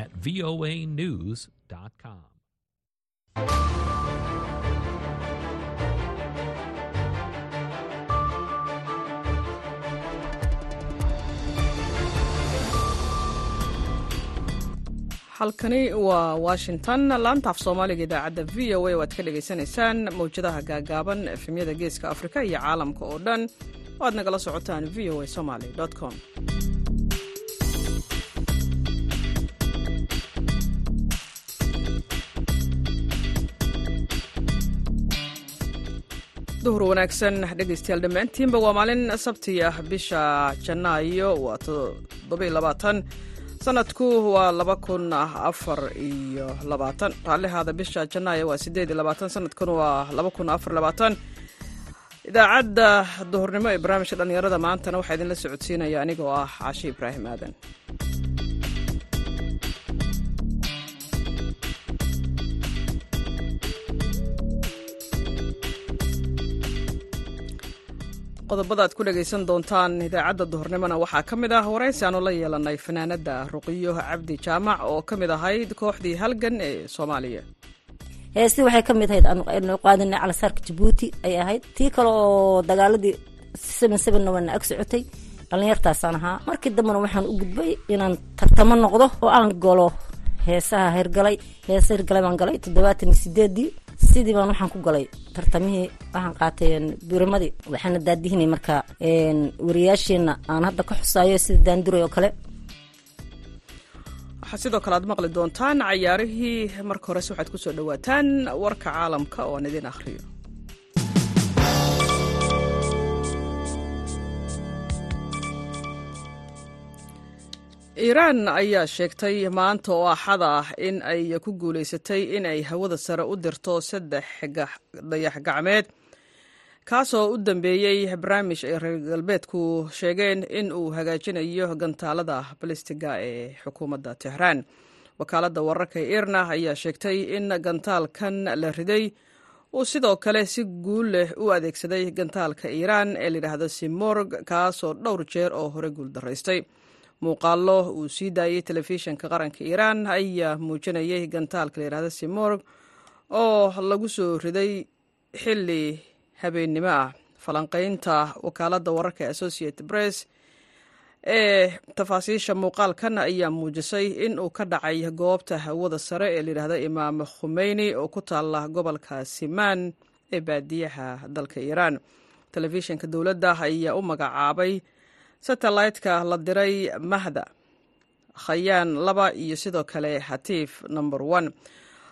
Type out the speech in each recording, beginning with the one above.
at voanews.com. halkani waa washington. Laanta af soomaaliga idaacadda v o a waad ka dhagaysanaysaan mawjadaha gaagaaban efemyada geeska afrika iyo caalamka oo dhan. Oo aad nagala socotaan v o a somaly com duhur wanaagsan dhegaystayaal dhammaantiinba waa maalin sabti ah bisha janaayo waa todobayabaatan sanadku waa laba kun afar iyo labaatan. Raallihaada bisha janaayo waa sideed iyo labaatan. Sanadkuna waa laba kun afar labaatan. Idaacadda duhurnimo ee barnaamijka dhallinyarada maantana waxaa idinla socodsiinaya anigoo ah caashi ibraahim aadan qodobada aad ku dhegaysan doontaan idaacadda duhurnimona waxaa ka mid ah waraysi aanu la yeelanay fanaanadda ruqiyo cabdi jaamac oo ka mid ahayd kooxdii halgan ee soomaaliya. Heestii waxay ka mid ahayd aanu qaadinay calasaarka jabuuti ay ahayd tii kale oo dagaaladii seven sevenna ag socotay. Dhallinyartaasaan ahaa. Markii dambena waxaan u gudbay inaan tartamo noqdo oo aan galo heesaha hergalay heesa hergalay baan galay toddobaatan iyo sideedii sidii baan waxaan ku galay tartamihii waxaan qaatay birimadii waxaana daadihinay marka wariyaasheena aan hadda ka xusaayo sida daanduray oo kale. Waxaa sidoo kale aad maqli doontaan cayaarihii marka horese waxaad ku soo dhowaataan warka caalamka oo aan idin akhriyo iiraan ayaa sheegtay maanta oo axada ah in ay ku guulaysatay in ay hawada sare u dirto saddex dayax gacmeed. Kaasoo u dambeeyey barnaamij ay reer galbeedku sheegeen in uu hagaajinayo gantaalada balistiga ee xukuumadda tehraan wakaaladda wararka irna ayaa sheegtay in gantaalkan la riday uu sidoo kale si guul leh u adeegsaday gantaalka iiraan ee layidhaahdo simorg kaasoo dhowr jeer oo hore guul daraystay muuqaallo uu sii daayey telefishinka qaranka iiraan ayaa muujinayay gantaalka layidhahdo simorg oo lagu soo riday xilli habeennimo ah. Falanqaynta wakaaladda wararka associated press ee tafaasiisha muuqaalkan ayaa muujisay in uu ka dhacay goobta hawada sare ee layidhahdo imaam khumeyni oo ku taala gobolka simaan ee baadiyaha dalka iiraan telefishinka dowladda ayaa u magacaabay satellite-ka la diray mahda. Khayaan laba iyo sidoo kale hatiif number one.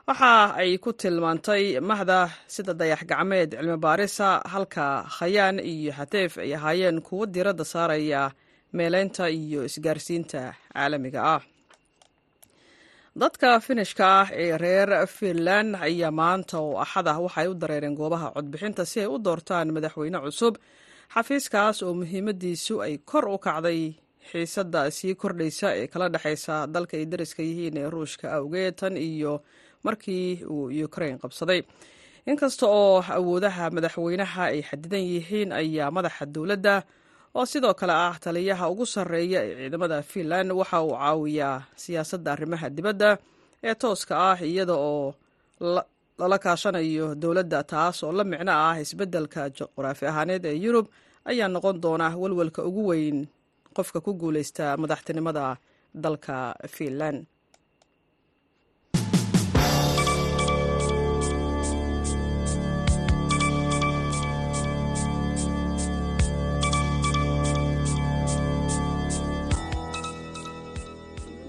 Waxa ay ku tilmaantay mahda sida dayax gacmeed cilmi baarisa halka khayaan iyo hatiif ay ahaayeen kuwo diradda saaraya meeleynta iyo isgaarsiinta caalamiga ah. Dadka finishka ah ee reer finland ayaa maanta oo axad ah waxaay u dareereen goobaha codbixinta si ay u doortaan madaxweyne cusub xafiiskaas oo muhiimadiisu ay kor u kacday xiisadda sii kordhaysa ee kala dhexaysa dalka ay dariska yihiin ee ruushka awgeed tan iyo markii uu ukrain qabsaday. Inkasta oo awoodaha madaxweynaha ay xadidan yihiin ayaa madaxa dowladda oo sidoo kale ah taliyaha ugu sarreeya ee ciidamada finland waxa uu caawiyaa siyaasadda arrimaha dibadda ee tooska ah iyada oo lala kaashanayo dowladda taas oo la micno ah isbeddelka juqraafi ahaaneed ee yurub ayaa noqon doona walwalka ugu weyn qofka ku guulaysta madaxtinimada dalka finland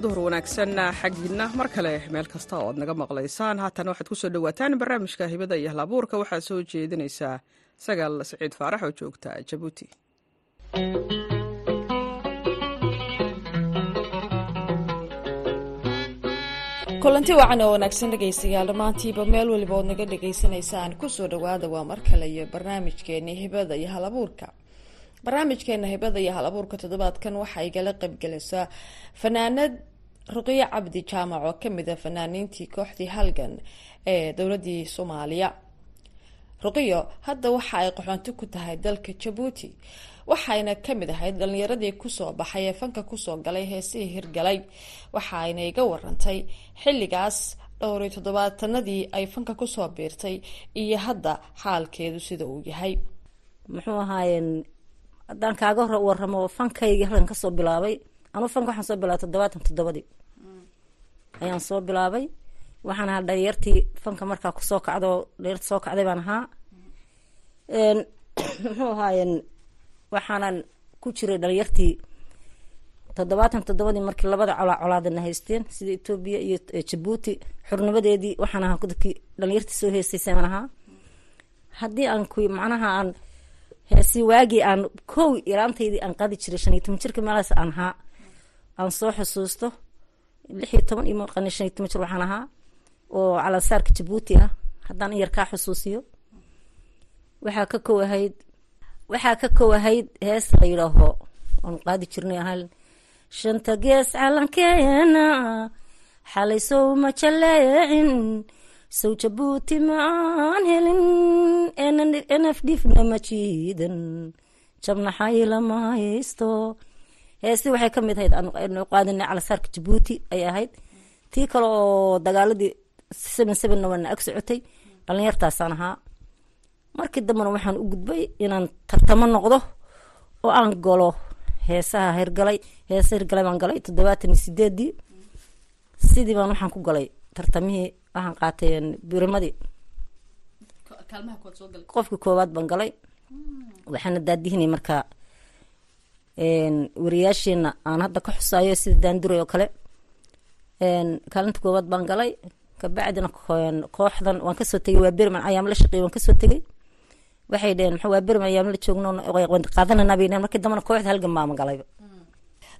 duhur wanaagsan xaggiinna mar kale meel kasta oo aad naga maqlaysaan haatan waxaad ku soo dhowaataan barnaamijka hibada iyo halabuurka. Waxaa soo jeedinaysaa sagaal siciid faarax oo joogta jabuuti. Kulanti wacan oo wanaagsan dhegaystayaal dhammaantiiba meel weliba ood naga dhagaysanaysaan ku soo dhawaada waa mar kale iyo barnaamijkeeni hibada iyo halabuurka. Barnaamijkeena hibada iyo hal toddobaadkan waxaa igala qaybgalaysaa fanaanad ruqiyo cabdi jaamac oo ka mid a fanaaniintii kooxdii halgan ee dowladii soomaaliya. Ruqiyo hadda waxa ay qaxoonti ku tahay dalka jabuuti waxayna ka mid ahayd dhalinyaradii ku soo baxay ee fanka ku soo galay heesihii hirgalay waxaayna iga warantay xilligaas dhowriyo toddobaatanadii ay fanka ku soo biirtay iyo hadda xaalkeedu sida uu yahay. Muxuu ahaayeen haddaan kaaga waramo fankaygii halkan ka soo bilaabay anuu fanka waxaan soo bilaabay toddobaatan toddobadii. Ayaan soo bilaabay. Waxaan ahaa dhalinyartii fanka markaa ku soo kacdo dhalinyarta soo kacday baan ahaa. Muxuu ahaayeen waxaanan ku jiray dhalinyartii toddobaatan toddobadii markii labada colaa colaadana haysteen sida etoobiya iyo jabuuti xurnimadeedii waxaan ahaa dadkii dhalinyartii soo heestaysaan ahaa. Haddii aan ku macnaha aan heesi waagii aan kow iraantaydii aan qaadi jiray shan iyo toban jirka meelahaas aan ahaa aan soo xusuusto lix iyo toban iyo jir waxaan ahaa oo calansaarka jabuuti ah haddaan in yar kaa xusuusiyo. Waxaa ka kow ahayd waxaa ka kow ahayd hees la yidhaaho aan qaadi jirnay ahaa shanta gees calankeena xalay sow ma jaleecin sow jabuuti ma aan helin nf dhifna ma jiidan jabnaxayla ma haysto heesti waxay ka mid ahayd aanu qaadinay calasaarka jabuuti ay ahayd. Tii kale oo dagaaladii seven sevenna waana ag socotay dhalinyartaasaan ahaa. Markii dambena waxaan u gudbay inaan tartamo noqdo oo aan galo heesaha hirgalay heesa hirgalay baan galay toddobaatan iyo sideedii sidii baan waxaan ku galay tartamihii waxaan qaatay birimadii qofkii koowaad baan galay. Waxaana daadihinay markaa wariyaasheena aan hadda ka xusaayo sida daanduray oo kale. Kaalinta koowaad baan galay. Kabacdina kooxdan waan ka soo tegay waa berman ayaam la shaqeey waan ka soo tegay waxay dheheen waa berman ayaam la joogno qaadananaa bay dheheen markii dambana kooxda halgan baama galayba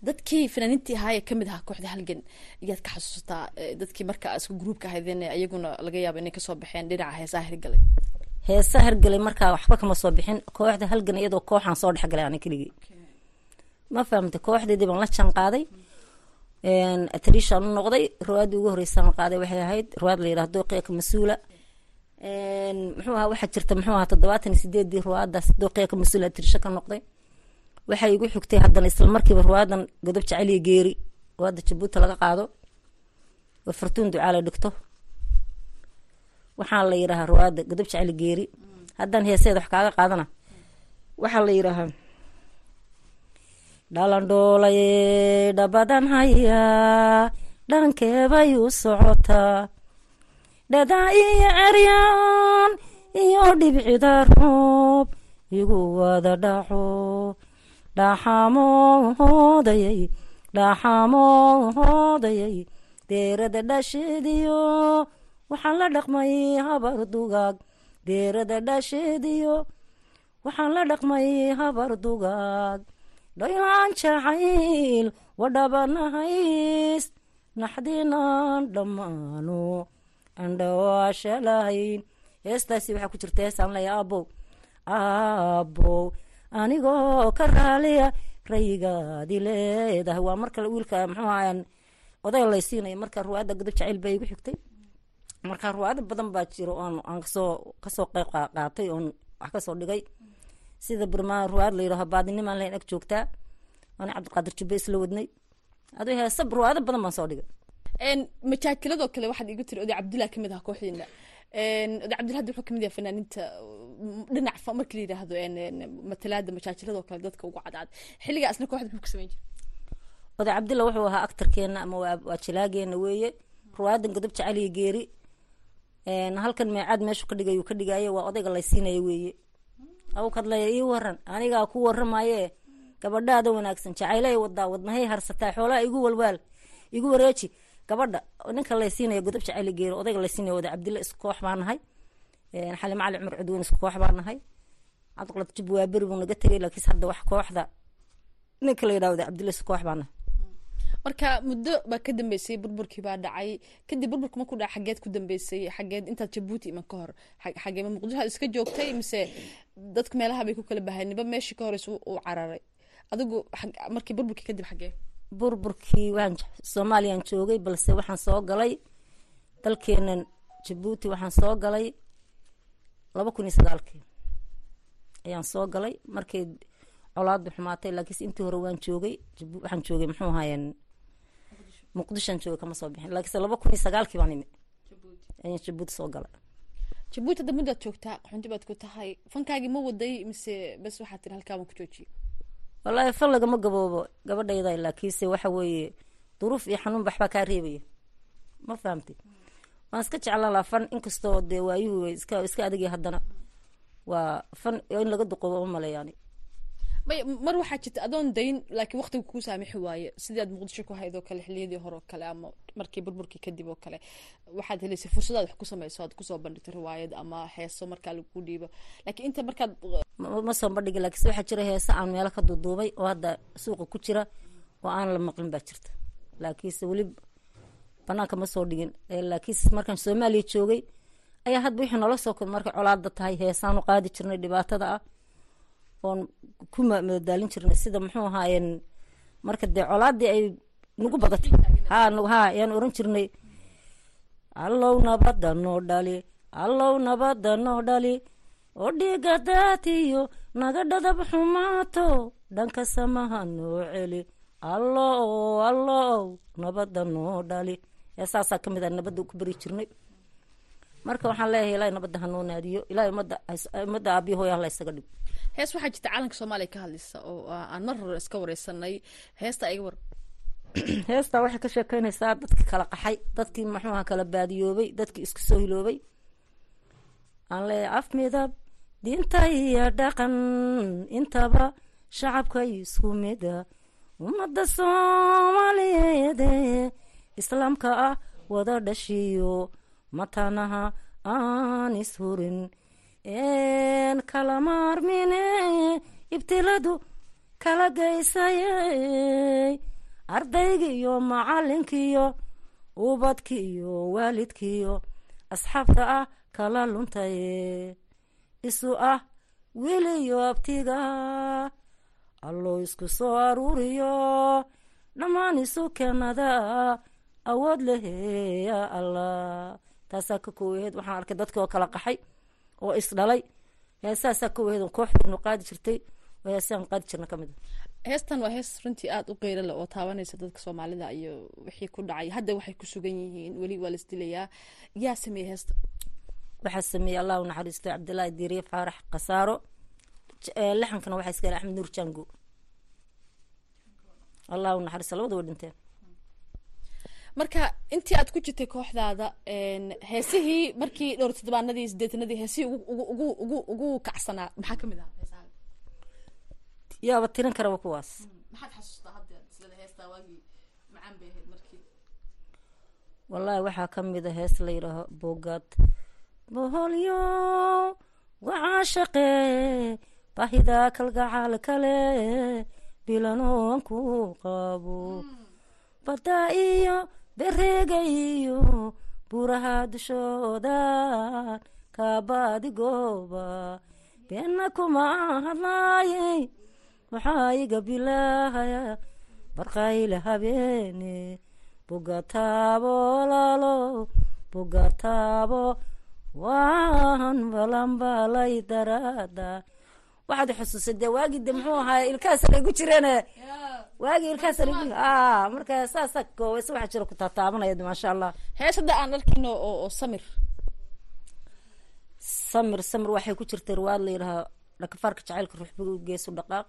dadkii fanaaniintii ahaa ee ka mid ahaa kooxda halgan iyaad ka xasuustaa dadkii marka isku gruubka ahaydeen iyaguna laga yaabo inay ka soo baxeen dhinaca heesaha hirgalay. Heesa hirgalay markaa waxba kama soo bixin. Kooxda halgan iyadoo kooxaan soo dhexgalay ana keligii ma fahamtay kooxdeedii baan la jaan qaaday atrishaan u noqday ruwaadii ugu horeysaan qaaday waxay ahayd. Ruwaad la yidhahdo dooqiya mas'uula. Muxuu ahaa waxaa jirta muxuu ahaa toddobaatan iyo sideedii ruwaadaas dooqiya ka mas'uula atrisha ka noqday. Waxay igu xigtay haddana isla markiiba ruwaadan godob jaceliya geeri. Ruwaada jabuuti laga qaado. Oo fartuun ducaale dhigto. Waxaa la yidhahaa ruwaada godob jaceli geeri. Haddaan heeseeda wax kaaga qaadana. Waxaa la yidhaahaa dhalandhoolaye dhabadan haya dhankeebay u socotaa dhadaa iyo ceryaan iyo dhibcida roob igu wada dhaco dhaxamoodayay dhaxamoodayay deerada dhasheediyo waxaan la dhaqmay habar dugaag deerada dhasheediyo waxaan la dhaqmay habar dugaag dhayaan jacayl wadhabanahays naxdinaan dhammaano andhawaashalahayn heestaasi waxaa ku jirta heesaan leeya aabow aabow anigoo ka raaliya rayigaadi leedahay waa marka wiilka muxuu ahayan odayga laysiinaya marka ruwaada godob jacayl baa igu xigtay. Marka ruwaado badan baa jiro oon aan ka soo ka soo qeyb qaatay oon wax ka soo dhigay sida burmaa ruwaad la yidhaho baadinimaan lahayn ag joogtaa. Waana cabdiqaadir jubbe isla wadnay. Aduu heesa ruwaado badan baan soo dhigay. Majaajiladoo kale waxaad igu tiri oday cabdillah ka mid aha kooxdiina oday cabdillah wuxuu ka mid yahay fanaaniinta dhinac marka la yidhaahdo matalaada majaajiladoo kale dadka ugu cadcad xilligaa isna kooxda muxuu ka samayn jiray? Oday cabdilla wuxuu ahaa actarkeena ama waa jilaageena weeye. Ruwaadan godob jacaliya geeri. Halkan meecaad meeshu ka dhigay ka dhigaaye waa odayga laysiinaya weeye aw kadlaya ii waran anigaa ku waramaye gabadhaada wanaagsan. Jacaylay wadaa wadnahay harsataa xoolaha igu walwaal. Igu wareeji. Gabadha ninka laysiinaya godob jacayli geeri odayga laysiinaya oday cabdilla isku koox baa nahay. Xali macali cumar cudweyne isku koox baa nahay. Cabdiqalad jub waa beri buu naga tegay laakiinse hadda wax kooxda. Ninka la yidhaha oday cabdilla isku koox baa nahay marka muddo baa ka dambeysay burburkii baa dhacay. Kadib burburka markuu dhaca xageed ku dambeysay xageed intaad jabuuti iman ka hor xagee ma muqdisho? Iska joogtay mise dadku meelaha bay ku kala bahay niba meeshii ka horeysa uu cararay. Adigu markii burburkii kadib xagee burburkii waan soomaaliyaan joogay balse waxaan soo galay. Dalkeenan jabuuti waxaan soo galay. Laba kun iyo sagaalkii ayaan soo galay. Markii colaadu xumaatay laakiinse intii hore waan joogay. Waxaan joogay muxuu ahaayeen muqdishoan joogay kama soo bixin. Laakiinse laba kun iyo sagaalkii baan imi ayaan jabuuti soo galay. Jabuuti hadda muddaad joogtaa qaxoonti baad ku tahay fankaagii ma waday mise bes waxaad tiri halkaa waan ku joojiye wallaahi fan lagama gaboobo gabadhayda laakiinse waxa weeye duruuf iyo xanuun baxbaa kaa reebaya ma fahamtay waan iska jeclaan lahaa fan inkastoo dee waayuhu iska iska adagya haddana. Waa fan in laga duqobo uma maleeyaani may mar waxaa jirta adoon dayn laakiin waqtiga kuu saamixi waaye. Sidii aad muqdisho ku hayd kale xiliyadii hore oo kale ama markii burburkii kadib oo kale waxaad helaysay fursadaad wax ku samayso aad ku soo bandhigto riwaayad ama heeso markaa lagu dhiibo. Laakiin inta markaad ma soo bandhigi laakiinse waxaa jira heese aan meelo ka duuduubay oo hadda suuqa ku jira oo aan la maqlin baa jirta. Laakiinse weli banaanka ma soo dhigin. Eh, laakiinse markaan soomaaliya joogay ayaa hadba wixii noola soo kor markay colaada tahay heesaanu qaadi jirnay dhibaatada ah oon ku ma- madadaalin jirnay sida muxuu ahaayeen marka dee colaadii ay nagu badatay. Ha ayaan oran jirnay. Allow nabada noo dhali allow nabada noo dhali. Oo dhiiga daatiyo naga dhadab xumaato. Dhanka samaha noo celi allow allow nabada noo dhali. Saasaa ka mid ah nabadda ku beri jirnay. Marka waxaan leeyahay ilaahay nabadda hanoo naadiyo. Ilaahay ummadda ummadda aabiyo hooya hala isaga dhig hees waxaa jirta calanka soomaaliya ka hadlaysa oo ah, aan mar hore iska wareysanay. Heesta iga war. Heestaa waxay ka sheekeynaysaa dadkii kala qaxay dadkii muxuuha kala baadiyoobay dadkii isku soo hiloobay. Aan leeyahay af midab diinta iyo dhaqan intaba shacabka isku mida ummadda soomaaliyeed ee islaamka ah wada dhashiyo matanaha aan ishurin een kala maarmine ibtiladu kala geysayey. Ardaygiiyo macalinkiiyo ubadkiiyo waalidkiiyo asxaabta ah kala luntaye isu ah wiliyo abtiga allo isku soo aruuriyo. Dhammaan isu keenada awood leheya allah. Taasaa ka koowaheed waxaan arkay dadkii oo kala qaxay oo isdhalay heesaasaa ka waheed kooxdeenu qaadi jirtay. Oo heesaan qaadi jirna ka mid a heestan waa hees runtii aada u qeyro leh oo taabanaysa dadka soomaalida iyo wixii ku dhacay. Hadda waxay ku sugan yihiin weli waa laisdilayaa yaa sameeyey heesta. Waxaa sameeyey allah u naxariisto cabdilaahi diiriye faarax khasaaro. Lixankana waxaa iska axmed nuur jango allah u naxariisto labada way dhinteen marka intii aad ku jirtay kooxdaada heesihii markii dhowr toddobaanadii sideetanadii heesihii ugu ugu ugu kacsanaa. Maxaa ka mid ah heesaha yaaba tirin karaba kuwaas. Maxaad xasuustaa hadda sida heestaa waagii macaan bay ahayd markii? Wallaahi waxaa ka mid a hees la yidhaaho bogaad. Boholyo wacaashaqe bahida kalgacal kale bilanoon ku qabo badda iyo bereega iyo buraha dushooda kaabaadi gooba beena kuma hadlaayey waxaa iga bilaahaya barqayla habeene bugataabo lalo bugataabo waan balanbalay daraada waxaad xusuusay dee waagii de muxuu ahaa ilkahaas laygu jireene waagii ilkahaas laygu a marka saasa kooweyse waxaa jira ku taataabanaya maasha allah. Hees hadda aan arkino oo oo samir. Samir samir waxay ku jirtay riwaad la yidhaha dhakafaarka jacaylka ruuxbigu geesu dhaqaaq.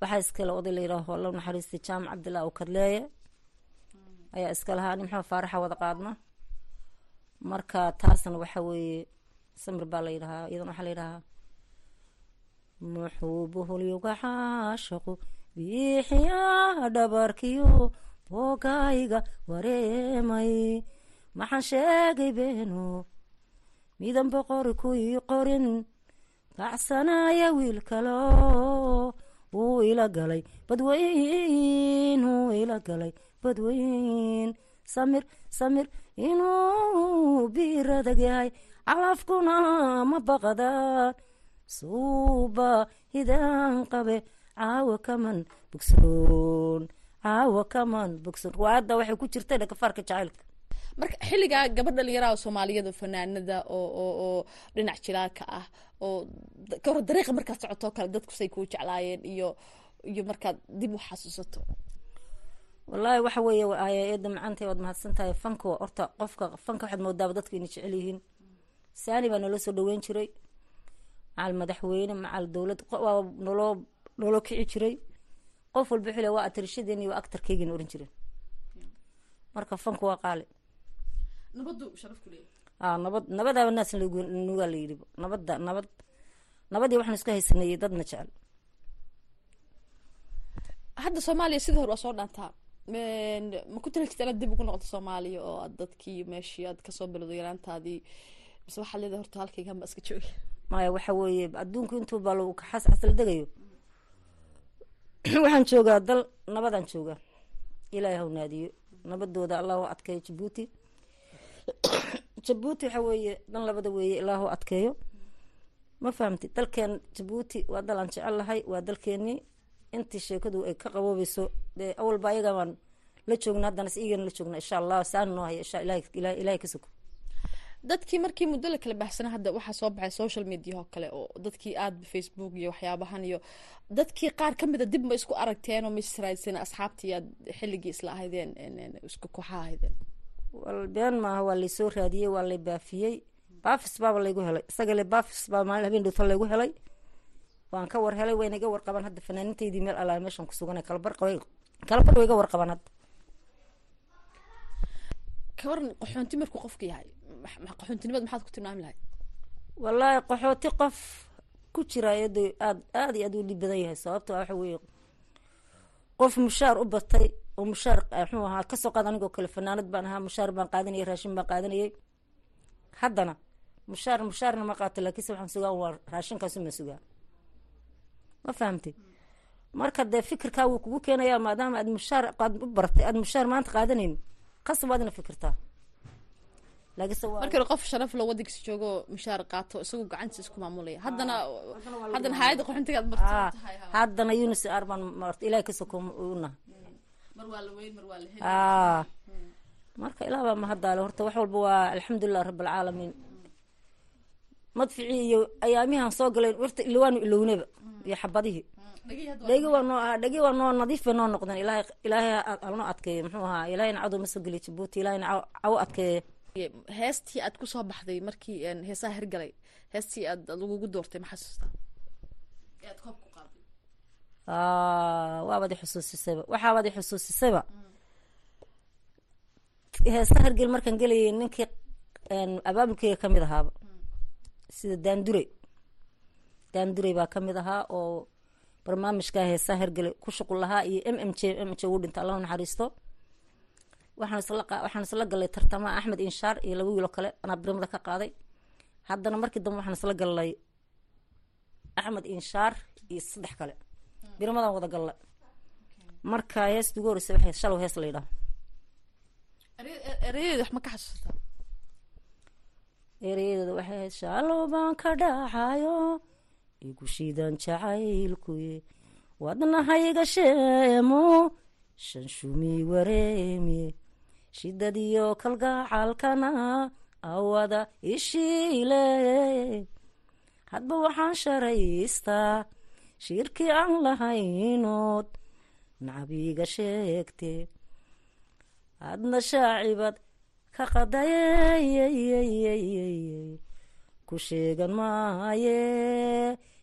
Waxaa iskale oday la yidhaho alla naxariistay jaamac cabdillah oo kadleeye ayaa iska lahaa maxamed faaraxa wada qaadna marka taasna waxa weeye samir baa la yidhahaa iyadana waxaa la yidhahaa muxuu buhulyuga caashaqu biixiyaa dhabarkiyo boogayga wareemay maxaan sheegay beeno midan boqori ku ii qorin bacsanaya wiil kalo wuu ila galay badweyn wuu ila galay badweyn samir samir inuu biiradag yahay calafkuna ma baqadaan suuba hidaan qabe caawa kaman bogsoon caawa kaman bogsoon riwaayadda waxay ku jirtay dhakafaarka jacaylka marka xilligaa gabadh dhalinyaraha oo soomaaliyada fanaanada oo oo oo dhinac jilaaka ah oo ka hor dariiqa markaad socotoo kale dadku say kuu jeclaayeen iyo iyo markaad dib u xasuusato. Wallaahi waxa weeye eeda macantay waad mahadsan tahay fanka horta qofka fanka waxaad moodaaba dadku inay jecel yihiin. Saani baa naloo soo dhaweyn jiray. Macal madaxweyne macal dowlad waa naloo naloo kici jiray. Qof walba xile waa atirishadeen waa actarkeygiina oran jireen marka fanka waa qaali. A nabad nabadaaba naas nugaa la yidhi. Nabadda nabad nabadii waxaan isku haysanayay dadna jecel. Hadda soomaaliya sidii hore waa soo dhaantaa. Ma ku tali jirta inaad dib ugu noqoto soomaaliya oo aad dadkii meeshii aad ka soo bilowdo yaraantaadii? Mise waxaad leedahay horta halkaygan ba iska joogi. Maya waxa weeye adduunku intuu baa lagu xas xasla degayo waxaan joogaa dal nabadaan joogaa ilaahay haw naadiyo. Nabadooda allahu adkeeyo jabuuti jabuuti waxa weeye dan labada weeye ilaahu adkeeyo. Ma fahamti dalkeen jabuuti waa dal aan jecel lahay waa dalkeenii intii sheekadu ay ka qaboobayso dee awalba ayaga baan la joogna haddana sigana la joogna insha allah saan noo haya ilahay ka dadkii markii muddo la kala baxsana hadda waxaa soo baxay social media oo kale oo dadkii aada facebook iyo waxyaabahan iyo dadkii qaar kamida dib ma isku aragteen oo ma israadsen asxaabtii aad xilligii isla ahaydeen isku kooxa ahaydeen. Wal been maaha waa laysoo raadiyey waa lay baafiyey. Baafis baaba laygu helay. Isaga le baafis baa maalin habeen dhowta laygu helay. Waan ka war helay wayna iga warqabaan hadda fanaaniintaydii meel alaa meeshan ku suganay kalabar kalabar way iga warqabaan hadda. Kawaran qaxoonti markuu qofka yahay qaxoontinimad maxaad ku tilmaami lahayd wallaahi qaxooti qof ku jira iyado aad aad iyo aad u dhib badan yahay sababto waxa weeye qof mushaar u batay oo mushaar muxuu ahaa ka soo qaad anigoo kale fanaanad baan ahaa mushaar baan qaadanayay raashin baan qaadanayay haddana mushaar mushaarna ma qaato laakiinse waxaan sugaa waa raashinkaasu ma sugaa ma fahamtay marka dee fikirkaa wuu kugu keenayaa maadaama aad mushaar aad u baratay aad mushaar maanta qaadanayn qasab waad ina fikirtaa markii qof sharaf lo wadankiisa joogo mushaar qaato isagu gacantiisa isku maamulaya haddana haddana hayadda qaxoontigaad Aa, martahay haddana unis ar baan marta ilahay ka soko unaha mar waa la weyn mar waa la heli aa marka ilaah baa mahadaale horta wax walba waa alxamdulilah rabalcaalamiin madficii iyo ayaamihan soo galeen horta ilawaanu ilownaba iyo xabadihii dhegi waa noo ahaa dhegi waa noo nadiif bay noo noqdeen ilaahay ilaahay ha- halnoo adkeeyo muxuu ahaa ilaahayna cadow ma soo geliyo jabuuti ilaahayna caw- cawo adkeeyo heestii aad ku soo baxday markii heesaha hirgalay heestii aad lagugu doortay ma xasuustaa waabaad i xusuusisayba waxaabaad i xusuusisayba heesta hargel markaan gelayay ninkii abaabulkeyga ka mid ahaaba. Sida daandurey daandurey baa ka mid ahaa oo barnaamijka heesaha hergele ku shuqul lahaa iyo m m j m j uu dhinta allahu naxariisto waxaan isla galay tartamaha axmed inshaar iyo laba wiilo kale anaa birimada ka qaaday. Haddana markii dambe waxaan isla galnay axmed inshaar iyo saddex kale. Birimadan wada galla marka heesta ugu horeysa waxay shalow hees la yidhaha erayadeeda wax ma ka xasuustaa ereyadeeda waxay ahayd shalow baan ka dhacayo igu shiidan jacaylkuye wadnahayga sheemo shanshumi wareemiye shidadiyo kalgacalkana awada ishiile hadba waxaan sharaystaa shirkii aan lahaynood nacabiga sheegte. Hadna shaacibad ka qadayeyeyeyeyey ku sheegan maaye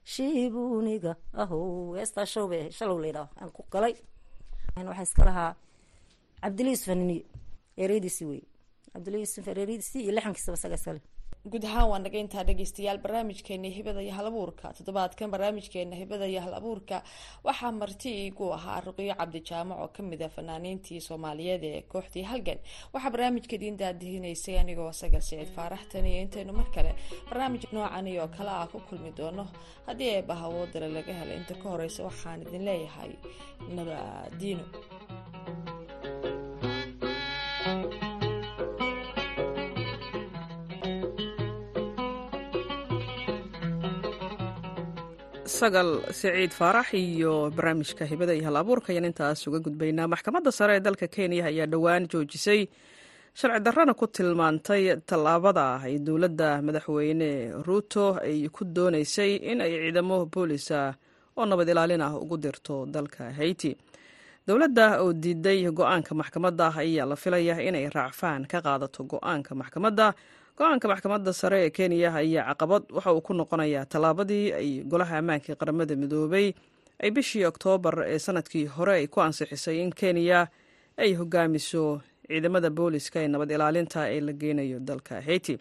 shiibuniga ahow. Heestaa show bay ahayd shalow aan ku galay. Waxaa iska lahaa cabdili yusuf ereediisi wey. Cabdili yusuf ereediisi iyo lixankiisaba isaga iskale guud ahaan waa naga dhegeystayaal barnaamijkeena hibada iyo hal toddobaadkan barnaamijkeena hibada iyo hal waxaa marti igu ahaa ruqiyo cabdi jaamac oo ka mid ah fanaaniintii soomaaliyeed ee kooxdii halgan. Waxaa barnaamijka idiin daadihinaysay anigoo sagal siciid faaraxtan iyo intaynu mar kale barnaamij noocan oo kale ah ku kulmi doono. Haddii eebbaha awoodale laga helay inta ka horeysa waxaan idin leeyahay nabadiino sagal siciid faarax iyo barnaamijka hibada iyo hal abuurka. Ayaan intaas uga gudbaynaa maxkamadda sare ee dalka kenya ayaa dhowaan joojisay sharci darrana ku tilmaantay tallaabada ay dowladda madaxweyne ruuto ay ku doonaysay in ay ciidamo boolisa oo nabad ilaalin ah ugu dirto dalka haiti. Dowladda oo diiday go'aanka maxkamadda ayaa la filaya inay raacfaan ka qaadato go'aanka maxkamadda go'aanka maxkamadda sare ee kenya ayaa caqabad waxa uu ku noqonayaa tallaabadii ay golaha ammaanka qaramada midoobay ay bishii oktoobar ee sannadkii hore ay ku ansixisay in kenya ay hogaamiso ciidamada booliska ee nabad ilaalinta ee la geynayo dalka haiti.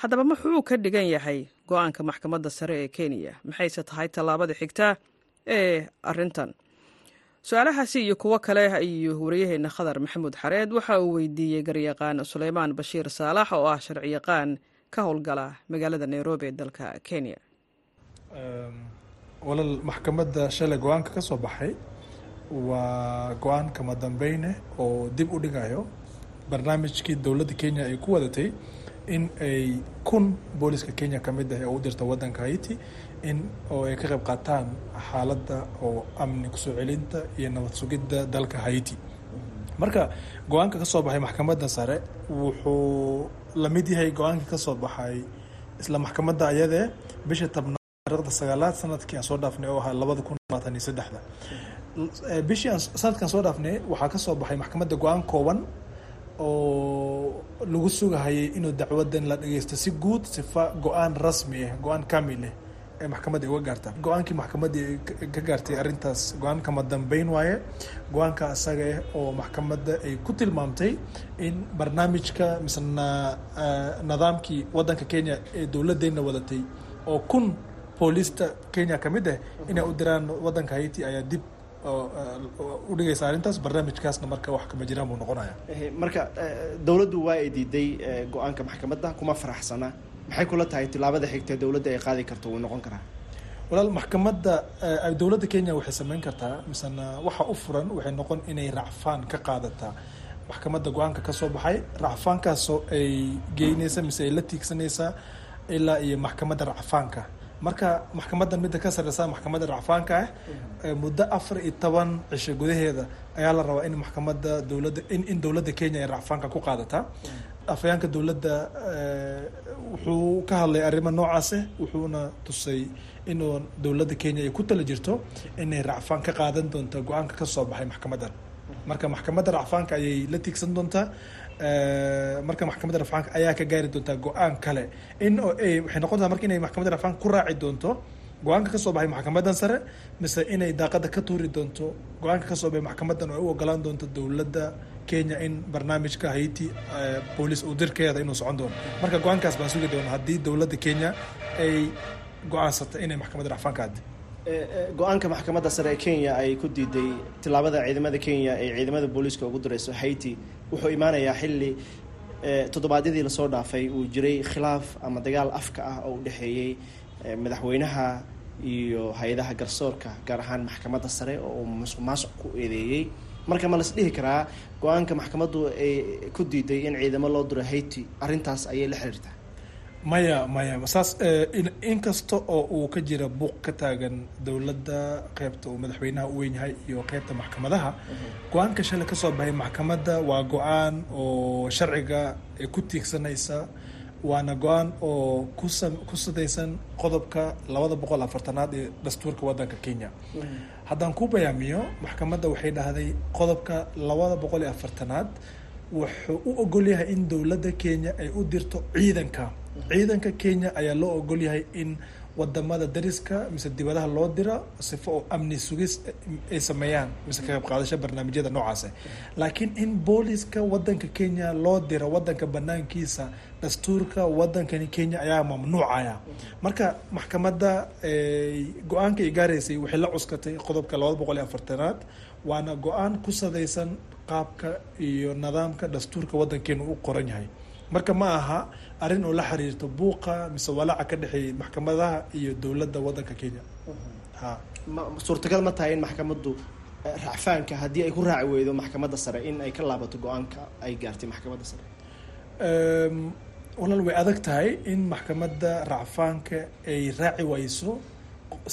Haddaba muxuu ka dhigan yahay go'aanka maxkamadda sare ee kenya maxayse tahay tallaabada xigta ee arintan su'aalahaasi iyo kuwo kale ayuu wariyaheena khadar maxamuud xareed waxa uu weydiiyey garyaqaan suleymaan bashiir saalax oo ah sharciyaqaan ka howlgala magaalada nairobi ee dalka kenya. Walal maxkamadda shalay go'aanka ka soo baxay waa go'aan kama dambeyne oo dib u dhigayo barnaamijkii dowladda kenya ay ku wadatay in ay kun booliska kenya ka mid ah oo u dirta wadanka haiti in oo ay ka qayb qaataan xaaladda oo amni ku soo celinta iyo nabad sugidda dalka haiti. Marka go'aanka ka soo baxay maxkamadda sare wuxuu la mid yahay go'aankii ka soo baxay isla maxkamadda ayadee bisha tabnaad sagaalaad sannadkii aan soo dhaafnay oo ahaa labada kun labaatan iyo saddexda. Bishii sanadkan soo dhaafnay waxaa ka soo baxay maxkamadda go'aan kooban oo lagu sugahayay inuu dacwadan la dhageysto si guud sifa go'aan rasmi ah go'aan kamil ah ee maxkamadda uga gaarta go'aankii maxkamadda ka gaartay arrintaas go'aan kama dambeyn waaye. Go'aanka asaga ah oo maxkamadda ay ku tilmaamtay in barnaamijka misena nidaamkii wadanka kenya ee dowladdeena wadatay oo kun boolista kenya ka mid ah inay u diraan wadanka haiti ayaa dib u dhigaysa arrintaas. Barnaamijkaasna marka wax kama jiraan buu noqonaya marka dowladdu waa ay diiday go'aanka maxkamadda kuma faraxsana maxay kula tahay tilaabada xigta dowladda ay qaadi karto wuu noqon karaa? Walaal maxkamadda dowladda kenya waxay sameyn kartaa misena waxa u furan waxay noqon inay racfaan ka qaadataa maxkamadda go'aanka ka soo baxay racfaankaasoo ay geynaysa mise ay la tiigsanaysaa ilaa iyo maxkamadda racfaanka marka maxkamaddan midda ka sareysa maxkamadda racfaanka ah muddo afar iyo toban cisho gudaheeda ayaa la rabaa in maxkamadda dowladda in in dowladda kenya ay racfaanka ku qaadataa afhayaanka dowladda wuxuu ka hadlay arrimo noocaase wuxuuna tusay inuu dowladda kenya ay ku tala jirto inay racfaan ka qaadan doonto go'aanka ka soo baxay maxkamaddan marka maxkamadda racfaanka ayay la tiigsan doontaa marka maxkamadda rafcaanka ayaa ka gaari doontaa go'aan kale. In waxay noqon doontaa marka inay maxkamadda rafcaanka ku raaci doonto go'aanka ka soo baxay maxkamaddan sare mise inay daaqada ka tuuri doonto go'aanka ka soo baxay maxkamaddan oo ay u ogolaan doonto dowladda kenya in barnaamijka haiti booliis uu dirkeeda inuu socon doono. Marka go'aankaas baan sugi doona haddii dowladda kenya ay go'aansata inay maxkamadda rafcaanka aadi go'aanka maxkamadda sare ee kenya ay ku diiday tilaabada ciidamada kenya ee ciidamada booliiska ugu direyso haiti wuxuu imaanayaa xilli toddobaadyadii la soo dhaafay uu jiray khilaaf ama dagaal afka ah oo u dhexeeyey madaxweynaha iyo hay'adaha garsoorka gaar ahaan maxkamadda sare oo uu musuq maasuq ku eedeeyey marka ma las dhihi karaa go'aanka maxkamaddu ay ku diiday in ciidamo loo diro haiti arrintaas ayay la xiriirtaa. Maya maya saas inkasta oo uu ka jira buuq ka taagan dowladda qeybta uu madaxweynaha u weyn yahay iyo qeybta maxkamadaha go'aanka shalay ka soo baxay maxkamadda waa go'aan oo sharciga ay ku tiigsanaysa waana go'aan oo kusa ku sadaysan qodobka labada boqol afartanaad ee dastuurka waddanka kenya haddaan ku bayaamiyo maxkamadda waxay dhahday qodobka labada boqol iyo afartanaad. Wuxuu u ogol yahay in dowladda kenya ay u dirto ciidanka. Ciidanka kenya ayaa loo ogol yahay in waddamada dariska mise dibadaha loo dira sifo oo amni sugis ay sameeyaan mise ka qayb qaadasho barnaamijyada noocaas laakiin in booliska wadanka kenya loo diro wadanka banaankiisa dastuurka wadankani kenya ayaa mamnuucaya. Marka maxkamadda go'aanka ay gaaraysay waxay la cuskatay qodobka labada boqol iyo afartanaad waana go'aan ku sadaysan qaabka iyo nidaamka dastuurka wadankeenu u qoran yahay. Marka ma aha arrin oo la xiriirto buuqa mise walaaca ka dhexeeyay maxkamadaha iyo dowladda wadanka kenya. Ha suurtagal ma tahay in maxkamaddu racfaanka haddii ay ku raaci weydo maxkamadda sare in ay ka laabato go'aanka ay gaartay maxkamadda sare walaal way adag tahay in maxkamadda racfaanka ay raaci wayso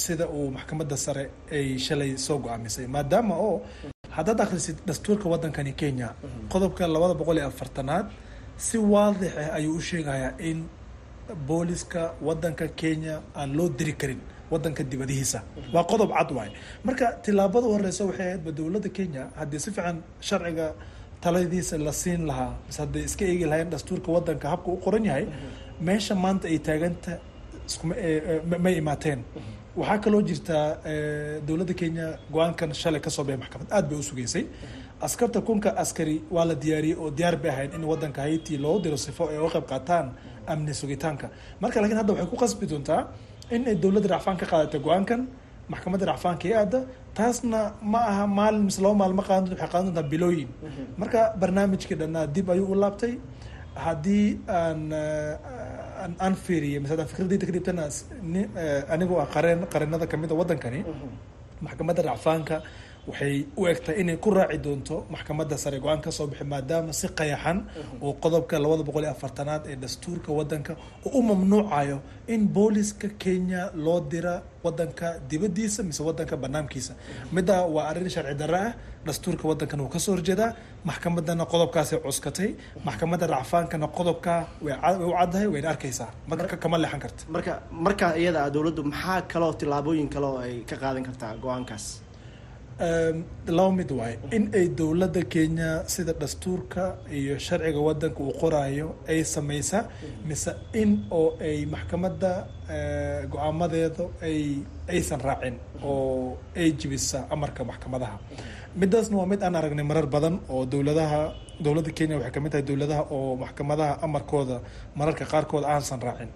sida uu maxkamadda sare ay shalay soo go'aamisay maadaama oo haddaad akhrisid dastuurka wadankani kenya qodobka labada boqol iyo afartanaad si waadix ah ayuu u sheegayaa in booliska wadanka kenya aan loo diri karin wadanka dibadihiisa. Waa qodob cad waay. Marka tilaabada horeysa waxay ahaydba dowladda kenya haddii si fiican sharciga taladiisa la siin lahaa. Mise hadday iska eegi lahayn dastuurka wadanka habka u qoran yahay meesha maanta ay taaganta iskuma may imaateen. Waxaa kaloo jirtaa dowladda kenya go'aankan shalay ka soo baxay maxkamad. Aad bay u sugeysay. Askarta kunka askari waa la diyaariyey oo diyaar bay ahayd in wadanka haiti loo diro sifo ay uga qayb qaataan amni sugitaanka. Marka laakiin hadda waxay ku qasbi doontaa in ay dowladda racfaan ka qaadatay go'aankan maxkamadda racfaanka ee aada taasna ma aha maalin mise laba maalin ma qaadan doonta waxay qaadan doontaa bilooyin. Marka barnaamijkii dhannaa dib ayuu u laabtay. Haddii aan aan fiiriye mise hadaan fikradayda ka dhibtana anigoo ah qareen qareenada ka mid a wadankani maxkamadda racfaanka waxay u egtahay inay ku raaci doonto maxkamadda sare go'aan ka soo bixi maadaama si qayaxan oo qodobka labada boqol iyo afartanaad ee dastuurka wadanka oo u mamnuucayo in booliska kenya loo dira wadanka dibadiisa mise wadanka banaankiisa. Midda waa arrin sharci darre ah dastuurka wadankan wuu ka soo horjeedaa maxkamadana qodobkaasay cuskatay maxkamadda racfaankana qodobkaa way u caddahay wayna arkaysaa. Marka kama leexan karta. Marka markaa iyada dowladdu maxaa kaloo tillaabooyin kale oo ay ka qaadan kartaa go'aankaas laba mid waaye in ay dowladda kenya sida dastuurka iyo sharciga wadanka uu qoraayo ay samaysa mise in oo ay maxkamadda go'aamadeeda ay aysan raacin oo ay jibisa amarka maxkamadaha. Midaasna waa mid aan aragnay marar badan oo dowladaha dowladda kenya waxay ka mid tahay dowladaha oo maxkamadaha amarkooda mararka qaarkood aansan raacin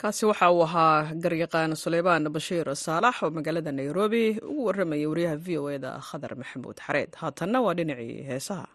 kaasi waxa uu ahaa garyaqaan suleymaan bashiir saalax oo magaalada nairobi ugu warramaya wariyaha v o eda khadar maxamuud xareed. Haatanna waa dhinacii heesaha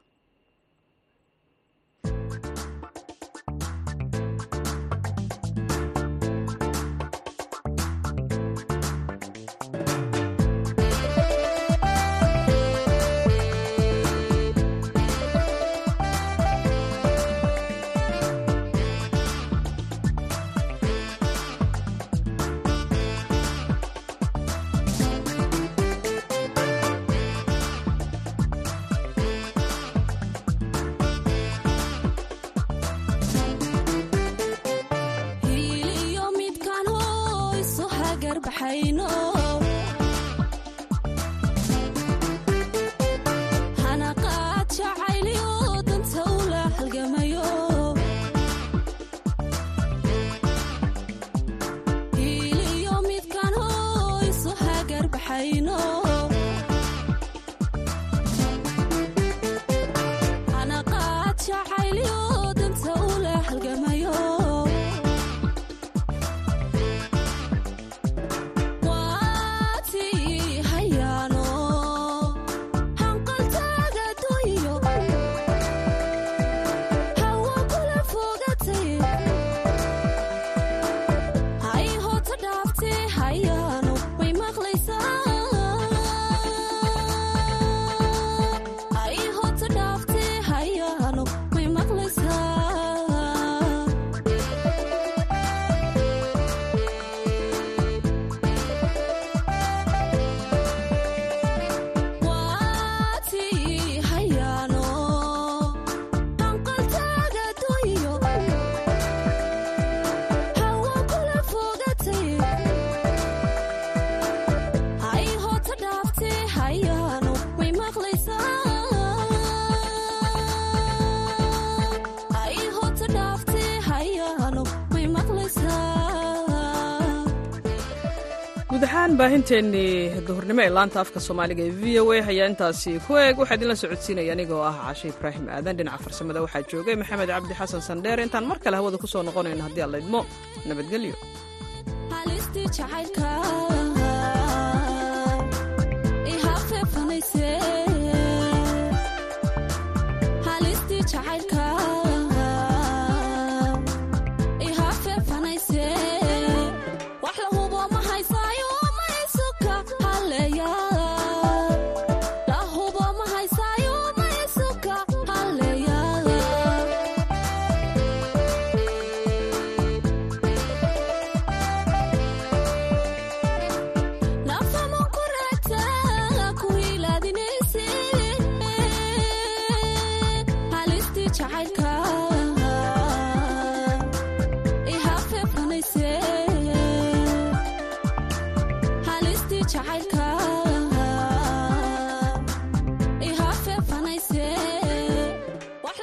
ahaan baahinteennii duhurnimo ee laanta afka soomaaliga ee v o a ayaa intaasi ku eeg waxaa idinla socodsiinaya anigoo ah cashe ibraahim aadan. Dhinaca farsamada waxaa joogay maxamed cabdi xasan sandheer intaan mar kale hawada ku soo noqonayno haddii alla idmo nabadgelyo